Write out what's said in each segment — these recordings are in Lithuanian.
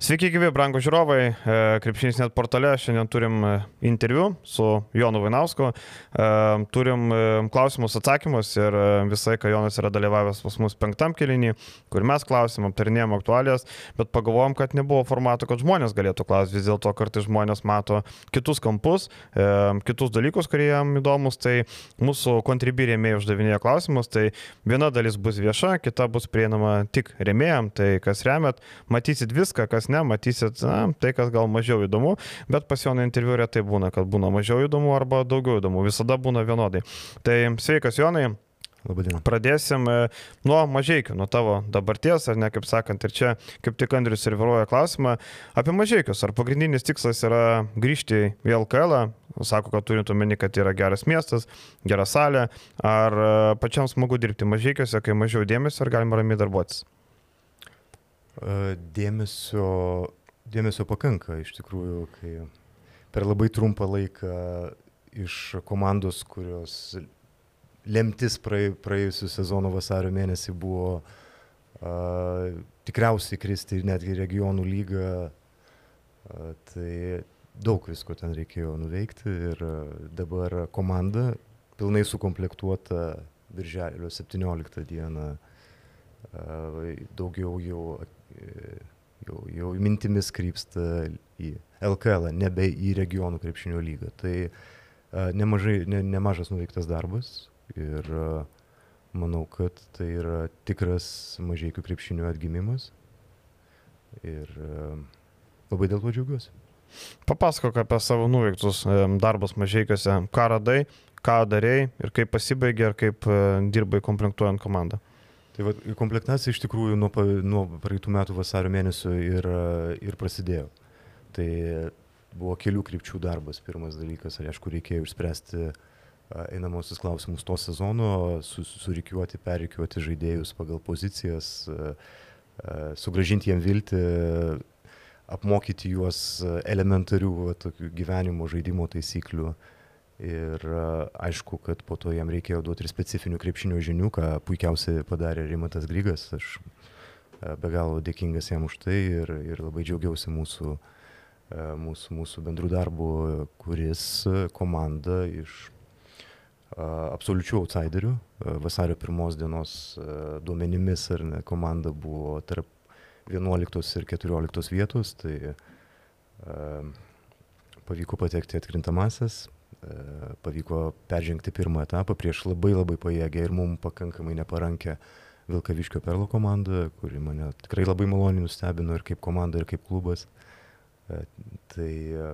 Sveiki, gyvi, brangų žiūrovai. E, krepšinis net portale šiandien turim e, interviu su Jonu Vainausku. E, turim klausimus, atsakymus ir visai, kai Jonas yra dalyvavęs pas mus penktam kelinį, kur mes klausim, aptarinėjom aktualijas, bet pagalvojom, kad nebuvo formato, kad žmonės galėtų klausti. Vis dėlto kartais žmonės mato kitus kampus, kitus dalykus, kurie jam įdomus. Tai mūsų kontribį rėmėjai uždavinėja klausimus. Tai viena dalis bus vieša, kita bus prieinama tik rėmėjam. Tai kas remet, matysit viską, kas ne, matysit na, tai, kas gal mažiau įdomu, bet pas Joną interviu retai būna, kad būna mažiau įdomu arba daugiau įdomu, visada būna vienodai. Tai sveikas Jonai. Labadiena. Pradėsim e, nuo mažiekių, nuo tavo dabarties, ar ne, kaip sakant, ir čia kaip tik Andrius serviruoja klausimą apie mažiekius. Ar pagrindinis tikslas yra grįžti į LKL, sako, kad turint omeny, kad yra geras miestas, gera salė, ar e, pačiam smagu dirbti mažiekiuose, kai mažiau dėmesio, ar galima ramiai darbuotis? Dėmesio, dėmesio pakanka iš tikrųjų, kai per labai trumpą laiką iš komandos, kurios lemtis praėjusiu sezono vasario mėnesį buvo a, tikriausiai kristi netgi regionų lygą, a, tai daug visko ten reikėjo nuveikti ir dabar komanda pilnai sukomplektuota birželio 17 dieną daugiau jau jau, jau mintimis krypsta į LKL, nebe į regionų krepšinio lygą. Tai nemažai, ne, nemažas nuveiktas darbas ir manau, kad tai yra tikras mažiekių krepšinio atgimimas ir labai dėl to džiaugiuosi. Papasakok apie savo nuveiktus darbus mažiekiuose, ką radai, ką darėjai ir kaip pasibaigė ir kaip dirbai komplektuojant komandą. Tai va, komplektacija iš tikrųjų nuo, nuo praeitų metų vasario mėnesio ir, ir prasidėjo. Tai buvo kelių krypčių darbas. Pirmas dalykas, aišku, reikėjo išspręsti einamosius klausimus to sezono, su, surikiuoti, perikiuoti žaidėjus pagal pozicijas, sugražinti jiem viltį, apmokyti juos elementarių va, gyvenimo žaidimo taisyklių. Uh, Ir aišku, kad po to jam reikėjo duoti ir specifinių krepšinio žinių, ką puikiausiai padarė Rimatas Grygas. Aš be galo dėkingas jam už tai ir, ir labai džiaugiausi mūsų, mūsų, mūsų bendrų darbų, kuris komanda iš absoliučių outsiderių, vasario pirmos dienos duomenimis ar ne, komanda buvo tarp 11 ir 14 vietos, tai pavyko patekti atkrintamasis, E, pavyko peržengti pirmą etapą prieš labai labai pajėgę ir mums pakankamai neparankę Vilkaviškio Perlo komandą, kuri mane tikrai labai maloniai nustebino ir kaip komanda, ir kaip klubas. E, tai e,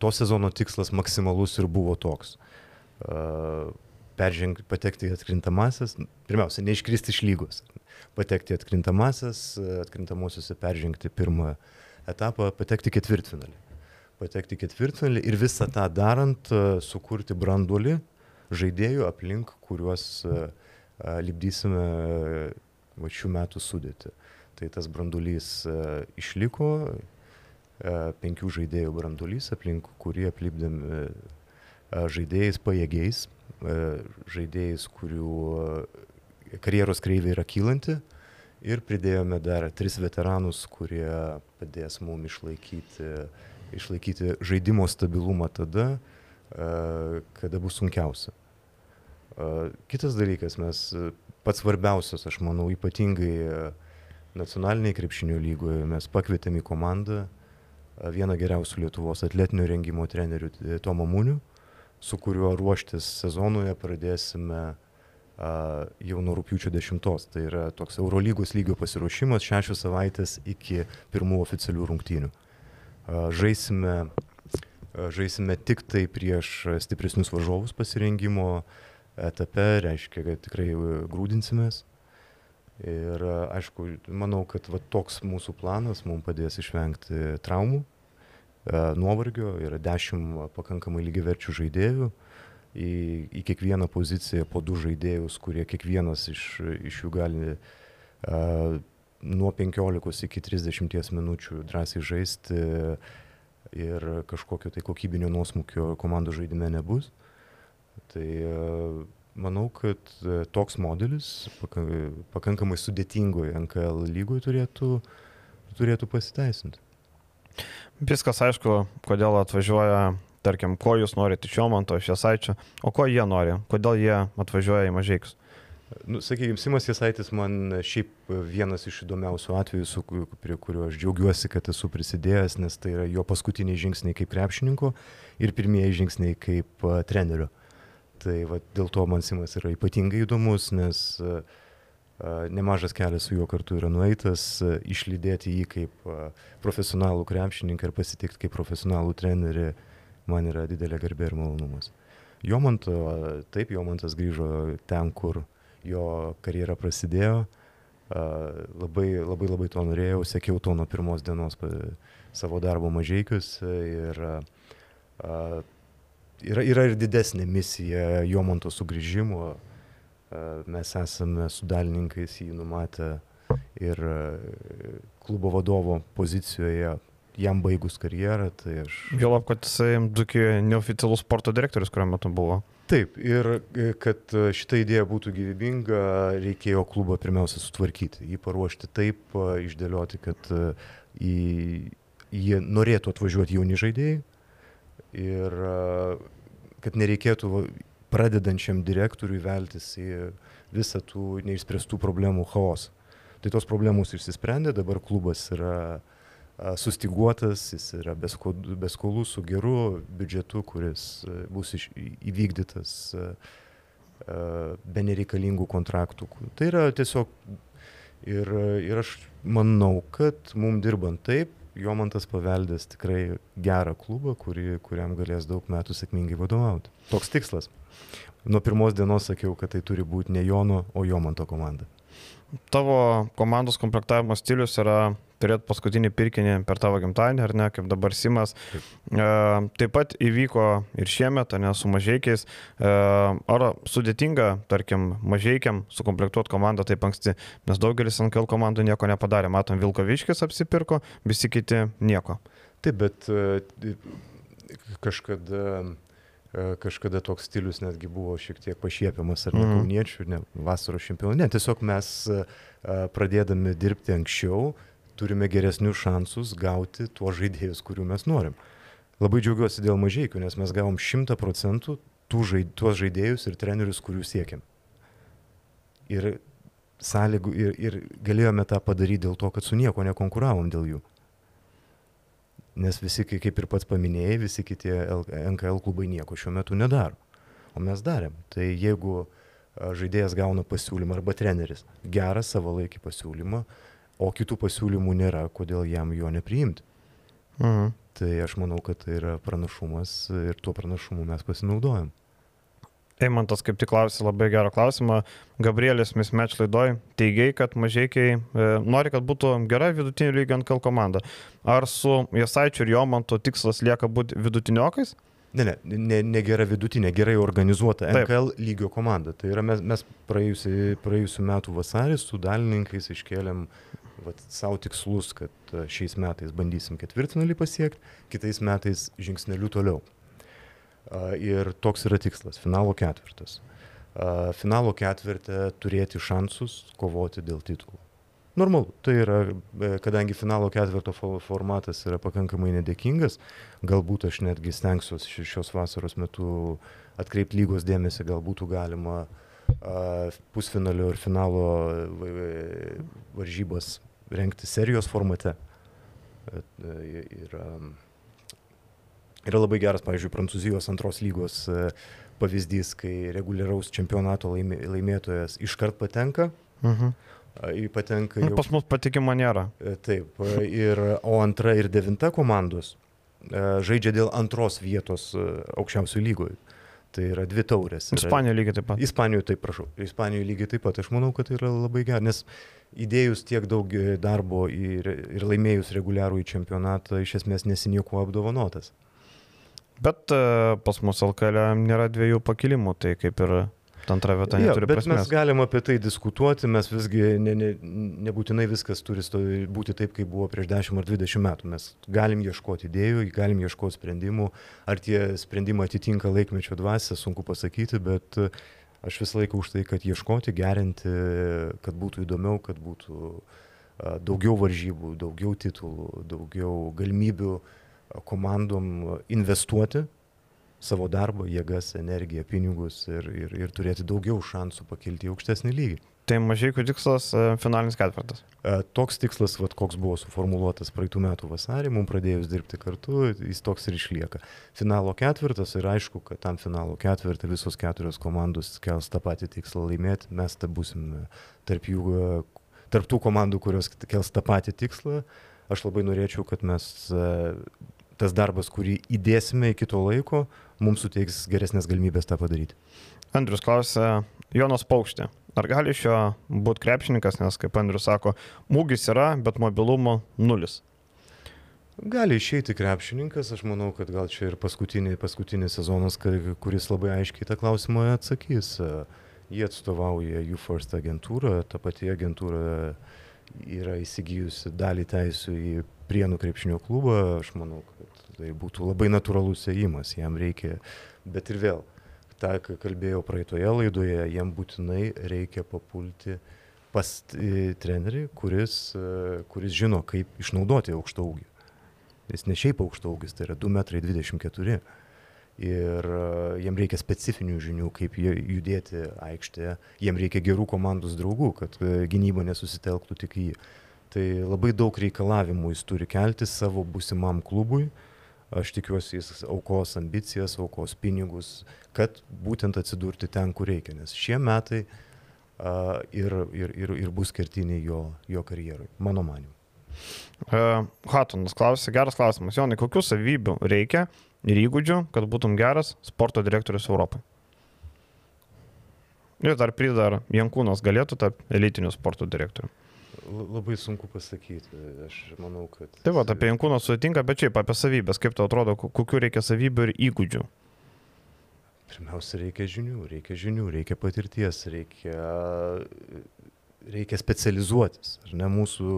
to sezono tikslas maksimalus ir buvo toks. Peržengti, patekti į atkrintamasis, pirmiausia, neiškristi iš lygos, patekti į atkrintamasis, atkrintamosiuose peržengti pirmą etapą, patekti ketvirtfinalį patekti ketvirtfinalį ir visą tą darant e, sukurti branduolį žaidėjų aplink, kuriuos e, e, lipdysime va, šių metų sudėti. Tai tas branduolys išliko, penkių žaidėjų branduolys, aplink kurį aplipdėm žaidėjais pajėgiais, žaidėjais, kurių karjeros kreivė yra kylanti. Ir pridėjome dar tris veteranus, kurie padės mums išlaikyti uh, išlaikyti žaidimo stabilumą tada, e, kada bus sunkiausia. E, kitas dalykas, mes pats svarbiausias, aš manau, ypatingai e, nacionaliniai krepšinio lygoje, mes pakvietėme į komandą vieną geriausių Lietuvos atletinio rengimo trenerių Tomą Munių, su kuriuo ruoštis sezonoje pradėsime jau nuo rūpiučio 10. Tai yra toks Eurolygos lygio pasiruošimas šešios savaitės iki pirmų oficialių rungtynių žaisime, žaisime tik tai prieš stipresnius varžovus pasirengimo etape, reiškia, kad tikrai grūdinsimės. Ir aišku, manau, kad va, toks mūsų planas mums padės išvengti traumų, nuovargio, yra dešimt pakankamai lygiaverčių žaidėjų, į, į kiekvieną poziciją po du žaidėjus, kurie kiekvienas iš, iš jų gali uh, nuo 15 iki 30 minučių drąsiai žaisti ir kažkokio tai kokybinio nuosmukio komandų žaidime nebus. Tai e, manau, kad e, toks modelis pakankamai sudėtingoje NKL lygoje turėtų, turėtų pasiteisinti. Viskas aišku, kodėl atvažiuoja, tarkim, ko jūs norite iš Jomanto, iš Jasaičio, o ko jie nori, kodėl jie atvažiuoja į Mažiekius. Nu, sakykime, Simas Jasaitis man šiaip vienas iš įdomiausių atvejų, su, prie kurio aš džiaugiuosi, kad esu prisidėjęs, nes tai yra jo paskutiniai žingsniai kaip krepšininko ir pirmieji žingsniai kaip uh, trenerio. Tai va, dėl to man Simas yra ypatingai įdomus, nes uh, nemažas kelias su juo kartu yra nueitas, uh, išlydėti jį kaip uh, profesionalų krepšininką ir pasitikti kaip profesionalų trenerį man yra didelė garbė ir malonumas. Jomanto, taip, Jomantas grįžo ten, kur jo karjera prasidėjo. Labai, labai, labai to norėjau, sekiau to nuo pirmos dienos savo darbo mažiekius ir yra, yra ir didesnė misija Jomonto sugrįžimo. Mes esame su dalininkais jį numatę ir klubo vadovo pozicijoje jam baigus karjerą. Tai aš... Juolab, kad jisai Dukijoje neoficialus sporto direktorius, kuriuo metu buvo. Taip, ir e, kad e, šita idėja būtų gyvybinga, reikėjo klubą pirmiausia sutvarkyti, jį paruošti taip, e, išdėlioti, kad į, jie norėtų atvažiuoti jauni žaidėjai ir kad nereikėtų pradedančiam direktoriui veltis į visą tų neišspręstų problemų chaosą. Tai tos problemos išsisprendė, dabar klubas yra uh, sustiguotas, jis yra be skolų su geru biudžetu, kuris bus iš, įvykdytas be nereikalingų kontraktų. Tai yra tiesiog ir, ir aš manau, kad mums dirbant taip, Jomantas paveldės tikrai gerą klubą, kuri, kuriam galės daug metų sėkmingai vadovauti. Toks tikslas. Nuo pirmos dienos sakiau, kad tai turi būti ne Jono, o Jomanto komanda. Tavo komandos komplektavimo stilius yra turėti paskutinį pirkinį per tavo gimtadienį, ar ne, kaip dabar Simas. Taip, e, pat įvyko ir šiemet, ne, su mažiekiais. E, ar sudėtinga, tarkim, mažiekiam sukomplektuoti komandą taip anksti, nes daugelis NKL komandų nieko nepadarė. Matom, Vilkaviškis apsipirko, visi kiti nieko. Taip, bet e, kažkada kažkada toks stilius netgi buvo šiek tiek pašiepiamas ar ne mm. kauniečių, ne vasaros čempionų. Ne, tiesiog mes pradėdami dirbti anksčiau, turime geresnius šansus gauti tuos žaidėjus, kurių mes norim. Labai džiaugiuosi dėl mažiekių, nes mes gavom 100 procentų žaid, tuos žaidėjus ir trenerius, kurių siekiam. Ir, sąlygų, ir, ir galėjome tą padaryti dėl to, kad su nieko nekonkuravom dėl jų. Nes visi, kaip ir pats paminėjai, visi kiti NKL klubai nieko šiuo metu nedaro. O mes darėm. Tai jeigu žaidėjas gauna pasiūlymą arba treneris gerą savalaikį pasiūlymą, uh, o kitų pasiūlymų nėra, kodėl jam jo nepriimti. Mhm. Tai aš manau, kad tai yra pranašumas ir tuo pranašumu mes pasinaudojam. Eimantas kaip tik klausė labai gerą klausimą. Gabrielis Mismeč laidoj teigiai, kad mažiekiai e, nori, kad būtų gera vidutinio lygio NKL komanda. Ar su Jasaičiu ir Jomanto tikslas lieka būti vidutiniokais? Ne, ne, ne, ne gera vidutinė, gerai organizuota Taip. NKL lygio komanda. Tai yra mes, mes praėjusiu, praėjusiu metu vasarį su dalininkais iškėlėm vat, savo tikslus, kad e, šiais metais bandysim ketvirtfinalį pasiekti, kitais metais žingsneliu toliau. Ir toks yra tikslas - finalo ketvirtas. Finalo ketvirtę turėti šansus kovoti dėl titulų. Normalu, tai yra, e, kadangi finalo ketvirto formatas yra pakankamai nedėkingas, galbūt aš netgi stengsiuosi šios vasaros metu atkreipti lygos dėmesį, galbūt galima pusfinalio ir finalo varžybas rengti serijos formate. Yra, yra labai geras, pavyzdžiui, Prancūzijos antros lygos e, pavyzdys, kai reguliaraus čempionato laimė, laimėtojas iškart patenka. Mhm. Patenka nu, jau... Pas mus patikimo nėra. E, taip, ir, o antra ir devinta komandos e, žaidžia dėl antros vietos aukščiausių lygoje. Tai yra dvi taurės. Ispanijoje lygiai taip pat. Ispanijoje taip, prašau. Ispanijoje lygiai taip pat. Aš manau, kad tai yra labai gerai, nes įdėjus tiek daug darbo ir, ir laimėjus reguliarų į čempionatą, iš esmės nesinieko apdovanotas. Bet uh, pas mus LKL nėra dviejų pakilimų, tai kaip ir antra vieta neturi bet prasmės. Mes galim apie tai diskutuoti, mes visgi ne, ne, nebūtinai viskas turi būti taip, kaip buvo prieš 10 ar 20 metų. Mes galim ieškoti idėjų, galim ieškoti sprendimų. Ar tie sprendimai atitinka laikmečio dvasę, sunku pasakyti, bet aš visą laiką už tai, kad ieškoti, gerinti, kad būtų įdomiau, kad būtų daugiau varžybų, daugiau titulų, daugiau galimybių komandom investuoti savo darbą, jėgas, energiją, pinigus ir, ir, ir turėti daugiau šansų pakilti į aukštesnį lygį. Tai mažai kur tikslas e, finalinis ketvirtas. E, toks tikslas, vat, koks buvo suformuoluotas praeitų metų vasarį, mums pradėjus dirbti kartu, jis toks ir išlieka. Finalo ketvirtas ir aišku, kad tam finalo ketvirtą visos keturios komandos kels tą patį tikslą laimėti, mes ta būsim tarp jų, tarp tų komandų, kurios kels tą patį tikslą. Aš labai norėčiau, kad mes e, tas darbas, kurį įdėsime iki to laiko, mums suteiks geresnės galimybės tą padaryti. Andrius klausė, Jonas Paukštė, ar gali iš jo būti krepšininkas, nes kaip Andrius sako, mūgis yra, bet mobilumo nulis. Gali išeiti krepšininkas, aš manau, kad gal čia ir paskutinį, paskutinis sezonas, kuris labai aiškiai tą klausimą atsakys. Jie atstovauja UFirst agentūrą, ta pati agentūra yra įsigijusi dalį teisų į Prienų krepšinio klubą, aš manau, kad tai būtų labai natūralus ėjimas, jam reikia, bet ir vėl, tą, ką kalbėjau praeitoje laidoje, jam būtinai reikia papulti pas trenerį, kuris, e, kuris žino, kaip išnaudoti aukštą ūgį. Jis ne šiaip aukštą ūgis, tai yra 2,24 m. Ir e, jiem reikia specifinių žinių, kaip judėti aikštėje, jiem reikia gerų komandos draugų, kad e, gynyba nesusitelktų tik į jį. Tai labai daug reikalavimų jis turi kelti savo busimam klubui, uh, aš tikiuosi jis aukos ambicijas, aukos pinigus, kad būtent atsidurti ten, kur reikia, nes šie metai uh, ir, ir, ir, ir bus kertiniai jo, jo karjerui, mano manimu. Uh, Hatonas klausė, geras klausimas, Jonai, kokių savybių reikia ir įgūdžių, kad būtum geras sporto direktorius Europai? Ir dar pridar, Jankūnas galėtų tapti elitiniu sporto direktoriumi. Labai sunku pasakyti. Aš manau, kad... Tai va, apie Jankūną sutinka, bet šiaip apie savybės. Kaip tau atrodo, kokiu reikia savybių ir įgūdžių? Pirmiausia, reikia žinių, reikia žinių, reikia patirties, reikia, reikia specializuotis. Ar ne mūsų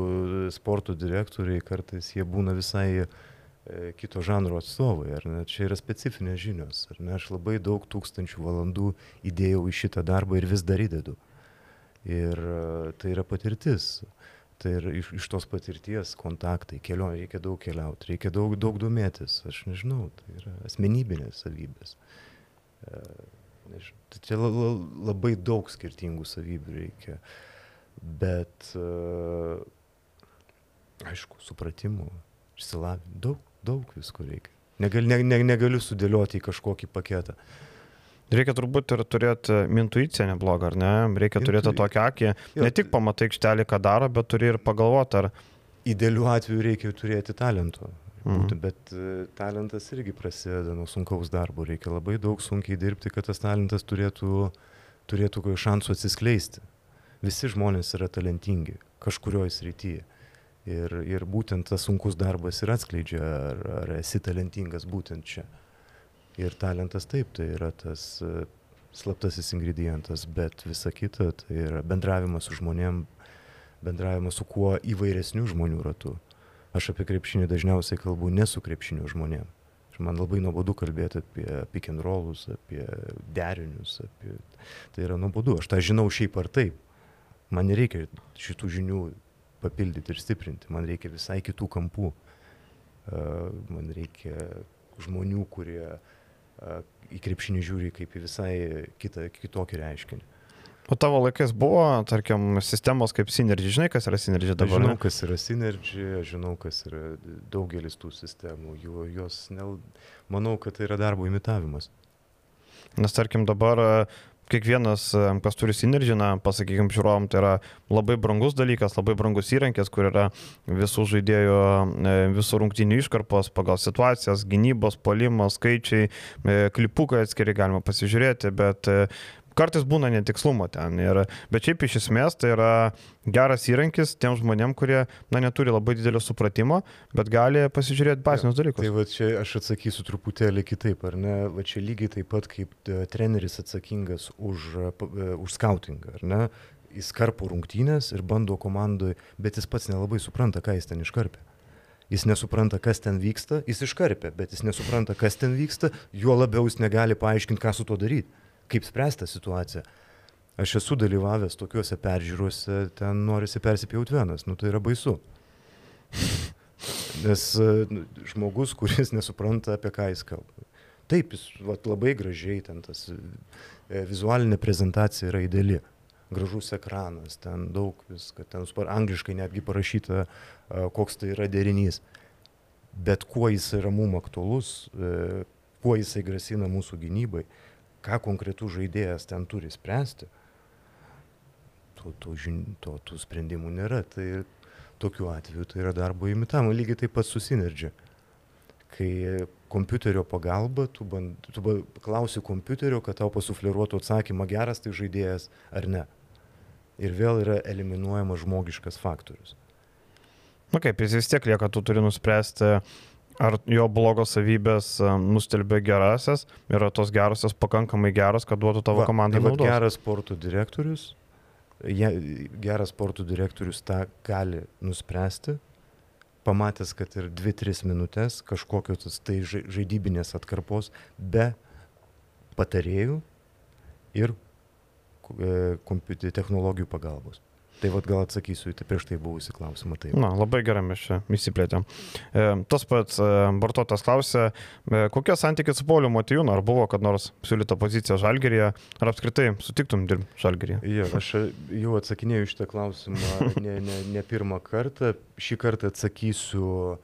sporto direktoriai kartais jie būna visai e, kito žanro atstovai, ar ne, čia yra specifinės žinios, ar ne, aš labai daug tūkstančių valandų įdėjau į šitą darbą ir vis dar įdedu. Ir e, tai yra patirtis. Tai ir iš, iš tos patirties kontaktai, kelionė, reikia daug keliauti, reikia daug, daug domėtis, aš nežinau, tai yra asmenybinės savybės. E, tai čia la, la, labai daug skirtingų savybių reikia, bet e, aišku, supratimo, išsilavinimo, daug, daug visko reikia. Negal, ne, ne, negaliu sudėlioti į kažkokį paketą. Reikia turbūt ir turėti intuiciją neblogą, ar ne? Reikia Intu... turėti tokią akį. Ne tik pamatai aikštelį, ką daro, bet turi ir pagalvoti, ar... Idealiu atveju reikia turėti talento. Mhm. Bet uh, talentas irgi prasideda nuo sunkaus darbo. Reikia labai daug sunkiai dirbti, kad tas talentas turėtų, turėtų šansų atsiskleisti. Visi žmonės yra talentingi kažkurioje srityje. Ir, ir būtent tas sunkus darbas ir atskleidžia, ar, ar esi talentingas būtent čia. Mhm. Ir talentas taip, tai yra tas e, slaptasis ingredientas, bet visa kita tai yra bendravimas su žmonėm, bendravimas su kuo įvairesnių žmonių ratu. Aš apie krepšinį dažniausiai kalbu ne su krepšinio žmonėm. Man labai nuobodu kalbėti apie pick and rollus, apie derinius, apie... tai yra nuobodu. Aš tą žinau šiaip ar taip. Man nereikia šitų žinių papildyti ir stiprinti, man reikia visai kitų kampų. Man reikia žmonių, kurie uh, į krepšinį žiūri kaip į visai kitą, kitokį reiškinį. O tavo laikais buvo, tarkim, sistemos kaip Synergy, žinai, kas yra Synergy dabar? Žinau, kas yra Synergy, žinau, kas yra daugelis tų sistemų, jų, jos, ne, manau, kad tai yra darbo imitavimas. Nes, tarkim, dabar kiekvienas, kas turi sinerginą, pasakykim, žiūrovom, tai yra labai brangus dalykas, labai brangus įrankis, kur yra visų žaidėjų, e, visų rungtynių iškarpos pagal situacijas, gynybos, polimos, skaičiai, e, klipukai atskiri galima pasižiūrėti, bet e, kartais būna netikslumo ten. Ir, bet šiaip iš esmės tai yra geras įrankis tiem žmonėm, kurie na, neturi labai didelio supratimo, bet gali pasižiūrėti basinius dalykus. Tai va čia aš atsakysiu truputėlį kitaip, ar ne? Va čia lygiai taip pat kaip e, treneris atsakingas už, e, už skautingą, ar ne? Jis karpo rungtynės ir bando komandai, bet jis pats nelabai supranta, ką jis ten iškarpė. Jis nesupranta, kas ten vyksta, jis iškarpė, bet jis nesupranta, kas ten vyksta, juo labiau jis negali paaiškinti, ką su to daryti kaip spręsti situaciją. Aš esu dalyvavęs tokiuose peržiūruose, ten norisi persipjauti vienas, nu tai yra baisu. Nes nu, žmogus, kuris nesupranta, apie ką jis kalba. Taip, jis vat, labai gražiai ten tas e, vizualinė prezentacija yra ideali. Gražus ekranas, ten daug visko, ten angliškai netgi parašyta, koks tai yra derinys. Bet kuo jis yra mum aktualus, e, kuo jisai grasina mūsų gynybai, ką konkretus žaidėjas ten turi spręsti, to, to, to, tų sprendimų nėra. Tai tokiu atveju tai yra darbo imitavimo, lygiai taip pat susinergia. Kai kompiuterio pagalba, tu, band, tu klausi kompiuterio, kad tau pasufleruotų atsakymą geras tai žaidėjas ar ne. Ir vėl yra eliminuojamas žmogiškas faktorius. Na kaip, jis vis tiek lieka, tu turi nuspręsti, ar jo blogos savybės e, nustelbė gerasias, yra tos gerasios pakankamai geros, kad duotų tavo komandai tai naudos. Geras sporto direktorius, ja, geras sporto direktorius tą gali nuspręsti, pamatęs, kad ir 2-3 minutės kažkokios tai žaidybinės atkarpos be patarėjų ir e, technologijų pagalbos. Tai vad gal atsakysiu į tai prieš tai buvusi klausimą. Taip. Na, labai gerai mes čia įsiplėtėm. E, tas pats e, vartotojas klausė, e, kokie santykiai su Pauliu Matijūnu, ar buvo kad nors siūlyta pozicija Žalgerėje, ar apskritai sutiktum dirbti Žalgerėje? Ja, aš jau atsakinėjau šitą klausimą ne, ne, ne pirmą kartą. Šį kartą atsakysiu uh,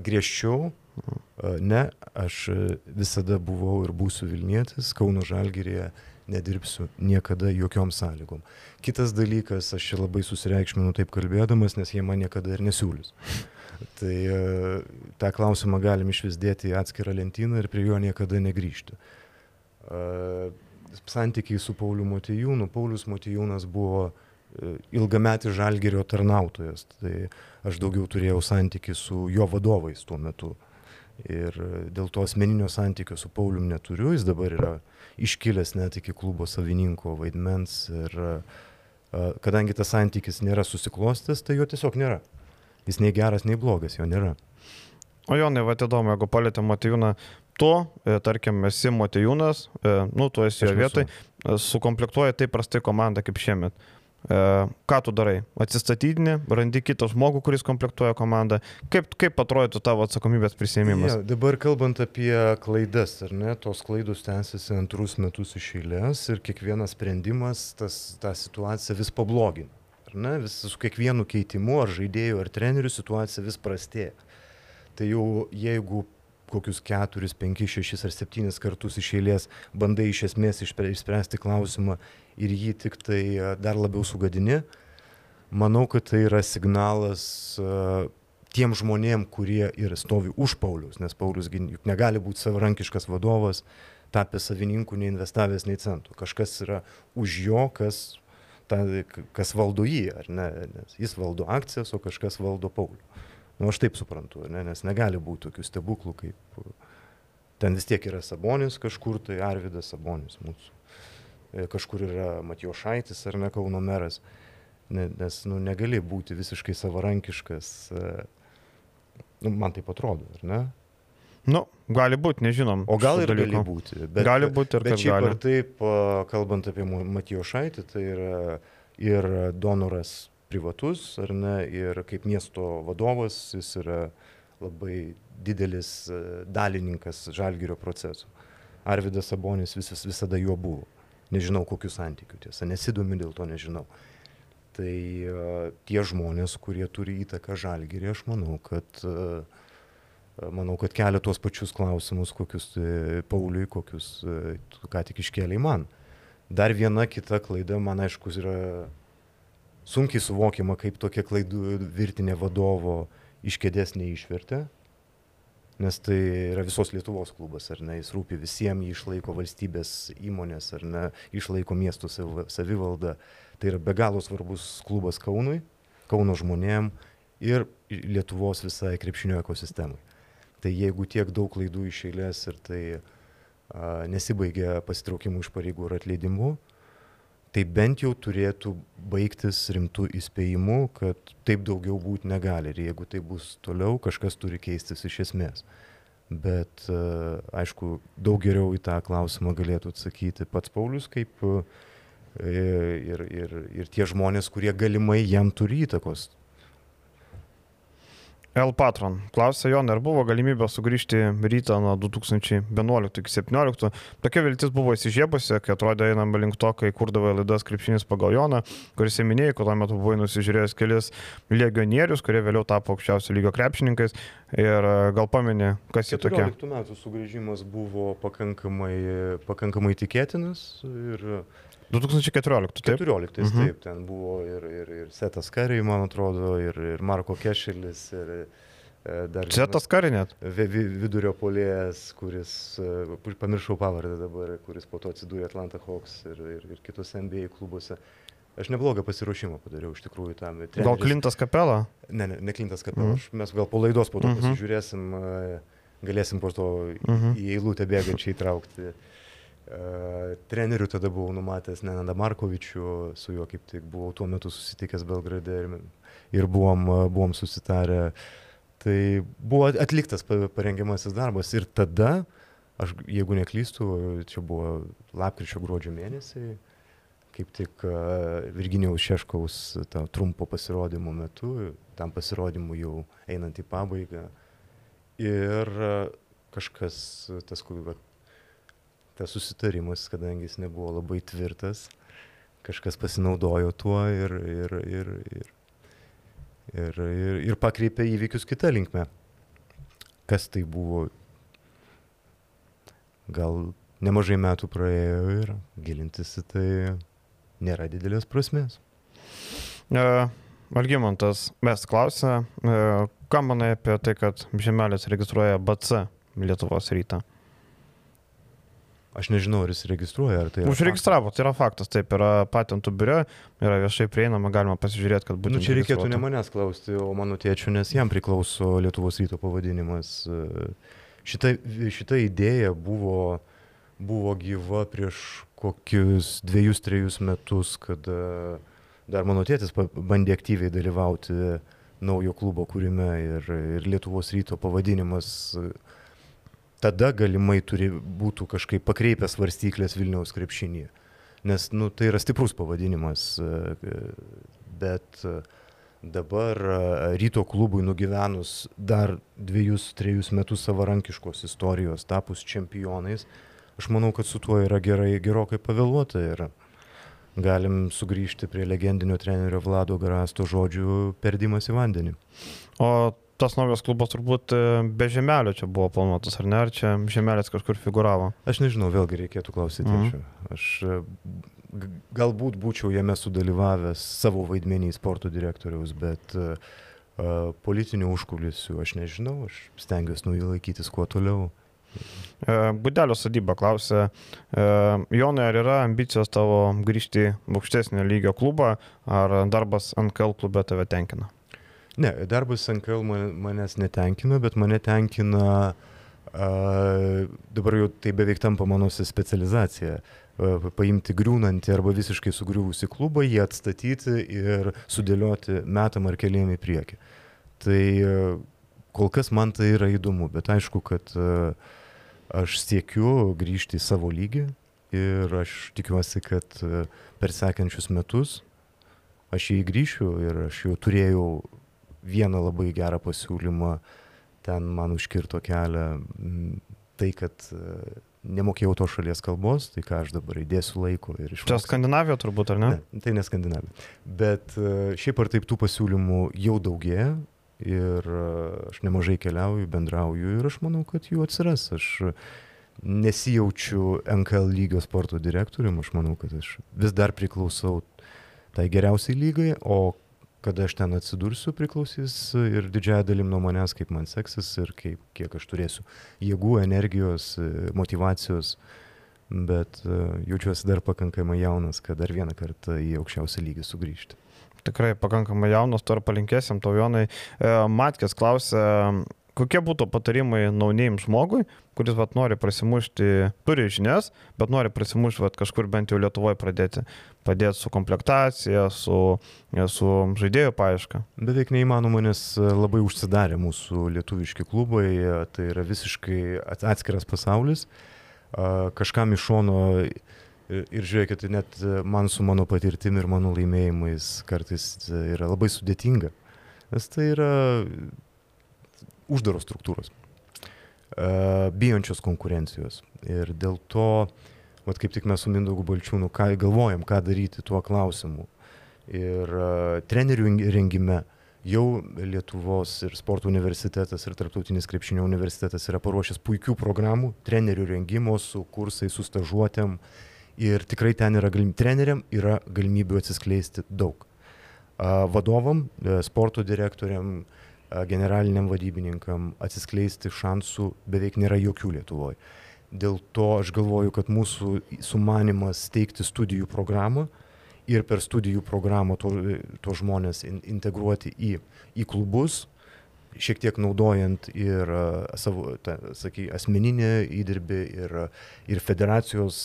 griežčiau. Uh, ne, aš visada buvau ir būsiu Vilnietis, Kauno Žalgerėje nedirbsiu niekada jokiom sąlygom. Kitas dalykas, aš čia labai susireikšminu taip kalbėdamas, nes jie man niekada ir nesiūlys. Tai e, tą klausimą galim išvisdėti į atskirą lentyną ir prie jo niekada negrįžti. E, santykiai su Pauliu Motijūnu. Paulius Motijūnas buvo e, ilgametis žalgerio tarnautojas. Tai aš daugiau turėjau santykių su jo vadovais tuo metu. Ir dėl to asmeninio santykio su Paulium neturiu, jis dabar yra iškilęs net iki klubo savininko vaidmens ir kadangi tas santykis nėra susiklostęs, tai jo tiesiog nėra. Jis nei geras, nei blogas, jo nėra. O Jonai, va įdomu, jeigu palėtė Matijūną, tu, e, tarkim, esi Matijūnas, e, nu, tu esi jo vietoj, sukomplektuoji taip prastai komandą kaip šiemet. Ką tu darai? Atsistatydini, randi kitą žmogų, kuris komplektuoja komandą. Kaip, kaip atrodytų tavo atsakomybės prisėmimas? Ja, dabar kalbant apie klaidas, ar ne, tos klaidos tęsiasi antrus metus iš eilės ir kiekvienas sprendimas tas, tą situaciją vis pablogina. Ar ne, vis su kiekvienu keitimu, ar žaidėjų, ar trenerių situacija vis prastėja. Tai jau jeigu kokius keturis, penkis, šešis ar septynis kartus iš eilės bandai iš esmės išspręsti klausimą ir jį tik tai e, dar labiau sugadini, manau, kad tai yra signalas uh, tiem žmonėm, kurie ir stovi už Paulius, nes Paulius juk negali būti savarankiškas vadovas, tapęs savininku, neinvestavęs nei centų. Kažkas yra už jo, kas, ta, kas valdo jį, ar ne? Nes jis valdo akcijas, o kažkas valdo Paulių. Na, nu, aš taip suprantu, ne? nes negali būti tokių stebuklų, kaip ten vis tiek yra Sabonis kažkur, tai Arvidas Sabonis mūsų E, kažkur yra Matijošaitis ar ne Kauno meras, nes nu, negali būti visiškai savarankiškas, e, nu, man taip atrodo, ar ne? Nu, gali būti, nežinom. O gal ir dalyko. gali būti. Bet, gali būti ir bet šiaip gali. ar taip, kalbant apie Matijošaitį, tai yra ir donoras privatus, ar ne, ir kaip miesto vadovas, jis yra labai didelis e, dalininkas žalgyrio procesų. Arvidas Sabonis vis, visada juo buvo nežinau kokių santykių tiesa, nesidomiu dėl to nežinau. Tai uh, tie žmonės, kurie turi įtaką žalgyrį, aš manau, kad, uh, manau, kad kelia tuos pačius klausimus, kokius uh, Pauliui, kokius uh, ką tik iškėlė man. Dar viena kita klaida, man aišku, yra sunkiai suvokiama, kaip tokia klaidų virtinė vadovo iš kėdės neišvertė nes tai yra visos Lietuvos klubas, ar ne, jis rūpi visiems, jį išlaiko valstybės įmonės, ar ne, išlaiko miestų savivaldą. Tai yra be galo svarbus klubas Kaunui, Kauno žmonėm ir Lietuvos visai krepšinio ekosistemai. Tai jeigu tiek daug klaidų iš eilės ir tai a, nesibaigia pasitraukimu iš pareigų ir atleidimu, tai bent jau turėtų baigtis rimtų įspėjimų, kad taip daugiau būti negali ir jeigu tai bus toliau, kažkas turi keistis iš esmės. Bet e, aišku, daug geriau į tą klausimą galėtų atsakyti pats Paulius kaip e, ir, ir, ir tie žmonės, kurie galimai jam turi įtakos. L Patron. Klausė Jonai, ar buvo galimybė sugrįžti rytą nuo 2011 iki 2017. Tokia viltis buvo įsižiebusi, kai atrodė einama link to, kai kurdavo laidas krepšinis pagal Joną, kuris įminėjai, kad tuo metu buvai nusižiūrėjęs kelis legionierius, kurie vėliau tapo aukščiausio lygio krepšininkais. Ir e, gal pameni, kas jie tokie? 14 metų sugrįžimas buvo pakankamai, pakankamai tikėtinas ir 2014, taip? 14, mhm. taip, ten buvo ir, ir, ir Setas Kariai, man atrodo, ir, ir Marko Kešelis, ir e, dar... Setas Kariai net? Vidurio polėjas, kuris, e, pamiršau pavardę dabar, kuris po to atsidūrė Atlanta Hawks ir, ir, ir kitose NBA klubuose. Aš neblogą pasiruošimą padariau iš tikrųjų tam. Treneris... Gal Klintas Kapela? Ne, ne, ne Klintas Kapela. Mm. Mes gal po laidos po to mm -hmm. pasižiūrėsim, e, galėsim po to mm -hmm. į eilutę bėgančiai traukti. Treneriu tada buvau numatęs Nenadą Markovičių, su juo kaip tik buvau tuo metu susitikęs Belgrade ir, ir buvom, buvom susitarę. Tai buvo atliktas parengiamasis darbas ir tada, aš jeigu neklystu, čia buvo lapkričio gruodžio mėnesiai, kaip tik Virginijaus Šeškaus trumpo pasirodymo metu, tam pasirodymui jau einant į pabaigą. Ir kažkas, tas, tas susitarimas, kadangi jis nebuvo labai tvirtas, kažkas pasinaudojo tuo ir, ir, ir, ir, ir, ir, ir pakreipė įvykius kitą linkmę. Kas tai buvo? Gal nemažai metų praėjo ir gilintis į tai nėra didelės prasmės. Uh. Algymantas mes klausė, ką manai apie tai, kad Žemelis registruoja BC Lietuvos rytą? Aš nežinau, ar jis registruoja, ar tai... Užregistravo, tai yra faktas, taip, yra patentų biure, yra viešai prieinama, galima pasižiūrėti, kad būtų... Nu, čia reikėtų ne manęs klausti, o mano tėčių, nes jam priklauso Lietuvos ryto pavadinimas. Šita, šita idėja buvo, buvo gyva prieš kokius dviejus, trejus metus, kada dar mano tėtis bandė aktyviai dalyvauti naujo klubo kūrime ir, ir Lietuvos ryto pavadinimas tada galimai turi būtų kažkaip pakreipęs varstyklės Vilniaus krepšinėje. Nes nu, tai yra stiprus pavadinimas, e, bet e, dabar e, ryto klubui nugyvenus dar dviejus, trejus metus savarankiškos istorijos, tapus čempionais, aš manau, kad su tuo yra gerai, gerokai pavėluota ir galim sugrįžti prie legendinio trenerio Vlado Garasto žodžių perdimas į vandenį. O tas naujas klubas turbūt e, be žemelio čia buvo planuotas, ar ne? Ar čia žemelis kažkur figuravo? Aš nežinau, vėlgi reikėtų klausyti. -hmm. Aš e, galbūt būčiau jame sudalyvavęs savo vaidmenį sporto direktoriaus, bet uh, politinių užkulisių aš nežinau, aš stengiuosi nuo jų laikytis kuo toliau. Budelio sodyba klausė, Jonai, ar yra ambicijos tavo grįžti į aukštesnio lygio klubą, ar darbas NKL klube tave tenkina? Ne, darbas NKL manęs netenkina, bet mane tenkina, a, dabar jau tai beveik tampa mano specializacija, a, paimti griūnantį arba visiškai sugriuvusi klubą, jį atstatyti ir sudėlioti metam ar keliam į priekį. Tai a, kol kas man tai yra įdomu, bet aišku, kad a, aš siekiu grįžti į savo lygį ir aš tikiuosi, kad a, per sekančius metus aš jį grįšiu ir aš jau turėjau vieną labai gerą pasiūlymą, ten man užkirto kelią tai, kad e, nemokėjau to šalies kalbos, tai ką aš dabar įdėsiu laiko ir iš... Čia Skandinavija turbūt, ar ne? ne tai ne Skandinavija. Bet e, šiaip ar taip tų pasiūlymų jau daugėja ir e, aš nemažai keliauju, bendrauju ir aš manau, kad jų atsiras. Aš nesijaučiu NKL lygio sporto direktoriumi, aš manau, kad aš vis dar priklausau tai geriausiai lygai, o kada aš ten atsidursiu priklausys ir didžiąją dalim nuo manęs, kaip man seksis ir kaip, kiek aš turėsiu jėgų, energijos, motivacijos. Bet e, jaučiuosi dar pakankamai jaunas, kad dar vieną kartą į aukščiausią lygį sugrįžti. Tikrai pakankamai jaunas, to ir palinkėsim, to Jonai. E, Matkės klausė, kokie būtų patarimai naunėjim žmogui, kuris vat, nori prasimušti, turi žinias, bet nori prasimušti vat, kažkur bent jau Lietuvoje pradėti, padėti su komplektacija, su, su žaidėjų paieška. Beveik neįmanoma, nes labai užsidarė mūsų lietuviški klubai, tai yra visiškai atskiras pasaulis. Kažkam iš šono Ir žiūrėkit, net man su mano patirtimi ir mano laimėjimais kartais yra labai sudėtinga. Nes tai yra uždaros struktūros, uh, bijančios konkurencijos. Ir dėl to, vat kaip tik mes su Mindaugu Balčiūnu ką galvojam, ką daryti tuo klausimu. Ir uh, trenerių rengime jau Lietuvos ir sporto universitetas ir Tarptautinis krepšinio universitetas yra paruošęs puikių programų, trenerių rengimo su kursais, su stažuotėm. Ir tikrai ten yra galimybių, treneriam yra galimybių atsiskleisti daug. Vadovam, e, sporto direktoriam, generaliniam vadybininkam atsiskleisti šansų beveik nėra jokių Lietuvoje. Dėl to aš galvoju, kad mūsų sumanimas steigti studijų programą ir per studijų programą to, to žmonės in, integruoti į, į klubus, šiek tiek naudojant ir savo, ta, saky, asmeninį įdirbį ir, ir federacijos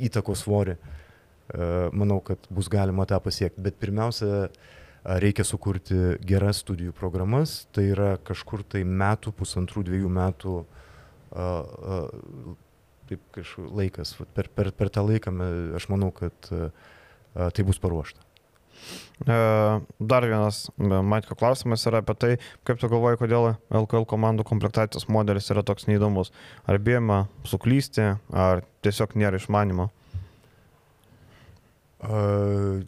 įtakos svorį, manau, kad bus galima tą pasiekti. Bet pirmiausia, reikia sukurti geras studijų programas, tai yra kažkur tai metų, pusantrų, dviejų metų taip kažkaip laikas. Per, per, per tą laiką aš manau, kad tai bus paruošta. Dar vienas Maitko klausimas yra apie tai, kaip tu galvoji, kodėl LKL komandų komplektacijos modelis yra toks neįdomus. Ar bijama suklysti, ar tiesiog nėra išmanimo? Uh,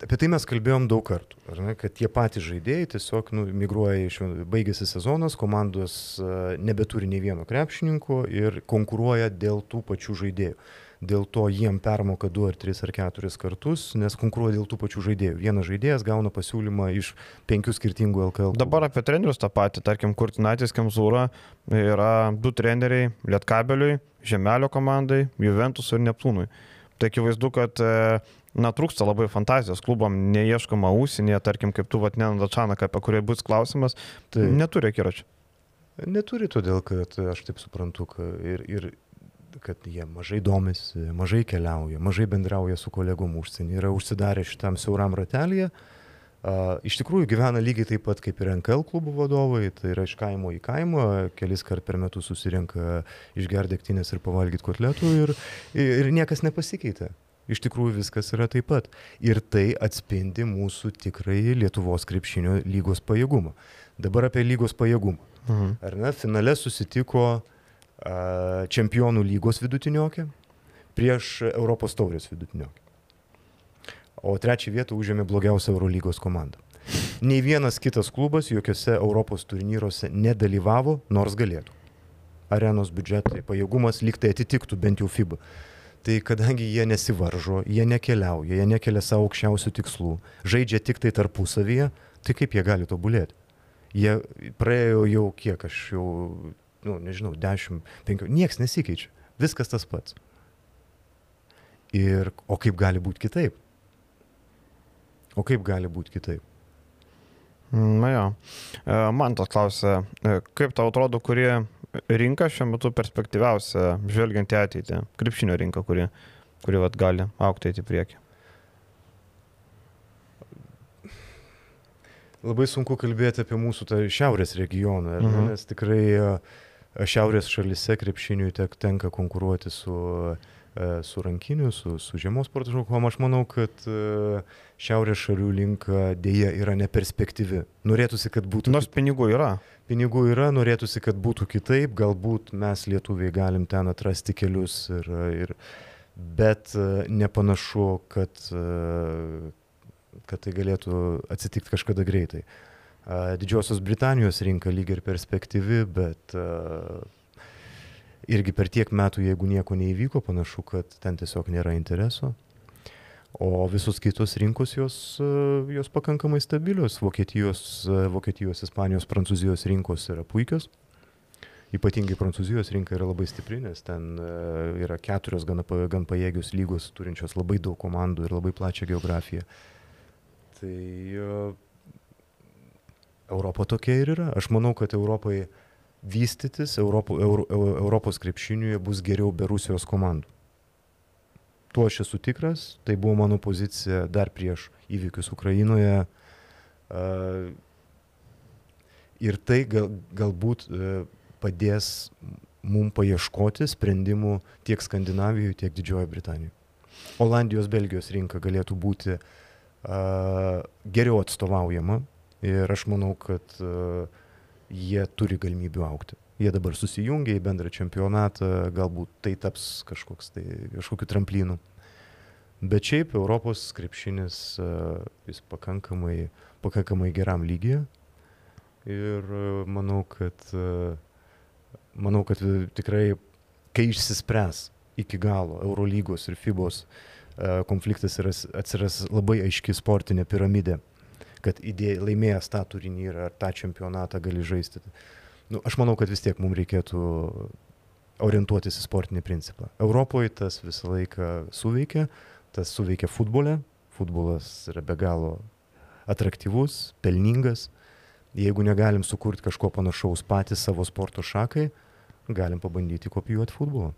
Apie tai mes kalbėjom daug kartų, ne, kad tie patys žaidėjai tiesiog nu, migruoja iš, baigėsi sezonas, komandos uh, nebeturi nei vieno krepšininko ir konkuruoja dėl tų pačių žaidėjų. Dėl to jiem permoka 2 ar 3 ar 4 kartus, nes konkuruoja dėl tų pačių žaidėjų. Vienas žaidėjas gauna pasiūlymą iš penkių skirtingų LKL. Dabar apie trenerius tą patį, tarkim, Kurtinaitis Kemzūra yra du treneriai Lietkabeliui, Žemelio komandai, Juventus ir Neptūnui. Tai akivaizdu, kad e, na, trūksta labai fantazijos klubam, neieškoma ūsinėje, tarkim, kaip tu, vat, Nenada Čanaka, apie kurį bus klausimas, tai neturi akiračio. Neturi, todėl kad aš taip suprantu, kad ir, ir kad jie mažai domisi, mažai keliauja, mažai bendrauja su kolegom užsienį, yra užsidarę šitam siauram ratelėje. Uh, iš tikrųjų gyvena lygiai taip pat kaip ir NKL klubų vadovai, tai yra iš kaimo į kaimą, kelis kart per metus susirenka išgerdėktinės ir pavalgyti kotletų ir, ir niekas nepasikeitė iš tikrųjų viskas yra taip pat. Ir tai atspindi mūsų tikrai Lietuvos krepšinio lygos pajėgumą. Dabar apie lygos pajėgumą. Mhm. Ar ne, finale susitiko a, čempionų lygos vidutiniokė prieš Europos taurės vidutiniokė. O trečią vietą užėmė blogiausia Eurolygos komanda. Nei vienas kitas klubas jokiuose Europos turnyruose nedalyvavo, nors galėtų. Arenos biudžetai, pajėgumas lyg tai atitiktų bent jau FIBA. Tai kadangi jie nesivaržo, jie nekeliauja, jie nekelia savo aukščiausių tikslų, žaidžia tik tai tarpusavyje, tai kaip jie gali tobulėti? Jie praėjo jau kiek aš jau, nu, nežinau, 10, 5, nieks nesikeičia, viskas tas pats. Ir, o kaip gali būti kitaip? O kaip gali būti kitaip? Na jo, e, man tas klausia, e, kaip tau atrodo, kurie rinka šiuo metu perspektyviausia, žvelgiant į ateitį? Krepšinio rinka, kuri, kuri vat, gali aukti į priekį. Labai sunku kalbėti apie mūsų tą šiaurės regioną, mhm. nes tikrai šiaurės šalise krepšiniui tenka konkuruoti su, su rankiniu, su, su žiemos sporto žakom. Aš manau, kad šiaurės šalių linka dėja yra neperspektyvi. Norėtųsi, kad būtų. Nors pinigų yra pinigų yra, norėtųsi, kad būtų kitaip, galbūt mes lietuviai galim ten atrasti kelius, ir, ir, bet e, nepanašu, kad, e, kad tai galėtų atsitikti kažkada greitai. Didžiosios Britanijos rinka lyg ir perspektyvi, bet e, irgi per tiek metų, jeigu nieko neįvyko, panašu, kad ten tiesiog nėra intereso. O visos kitos rinkos jos, e, jos pakankamai stabilios. Vokietijos, e, Vokietijos, Ispanijos, Prancūzijos rinkos yra puikios. Ypatingai Prancūzijos rinka yra labai stipri, nes ten e, yra keturios gan, gan pajėgios lygos, turinčios labai daug komandų ir labai plačią geografiją. Tai Europa tokia ir yra. Aš manau, kad Europai vystytis, Europo, Euro, Europos krepšiniuje bus geriau be Rusijos komandų. Tuo aš esu tikras, tai buvo mano pozicija dar prieš įvykius Ukrainoje. Ir tai gal, galbūt e, padės mums paieškoti sprendimų tiek Skandinavijoje, tiek Didžiojoje Britanijoje. Olandijos, Belgijos rinka galėtų būti uh, geriau atstovaujama Ir aš manau, kad uh, jie turi galimybių aukti. Jie dabar susijungia į bendrą čempionatą, galbūt tai taps kažkoks tai, kažkokiu tramplinu. Bet šiaip Europos krepšinis uh, jis pakankamai, pakankamai geram lygiai. Ir uh, manau, kad, uh, manau, kad tikrai, kai išsispręs iki galo Eurolygos ir FIBOS konfliktas ir atsiras labai aiški sportinė piramidė kad idėja, laimėjęs tą turnyrą ar tą čempionatą gali žaisti. Nu, aš manau, kad vis tiek mums reikėtų orientuotis į sportinį principą. Europoje tas visą laiką suveikia, tas suveikia futbole, futbolas yra be galo atraktyvus, pelningas. Jeigu negalim sukurti kažko panašaus patys savo sporto šakai, galim pabandyti kopijuoti futbolą.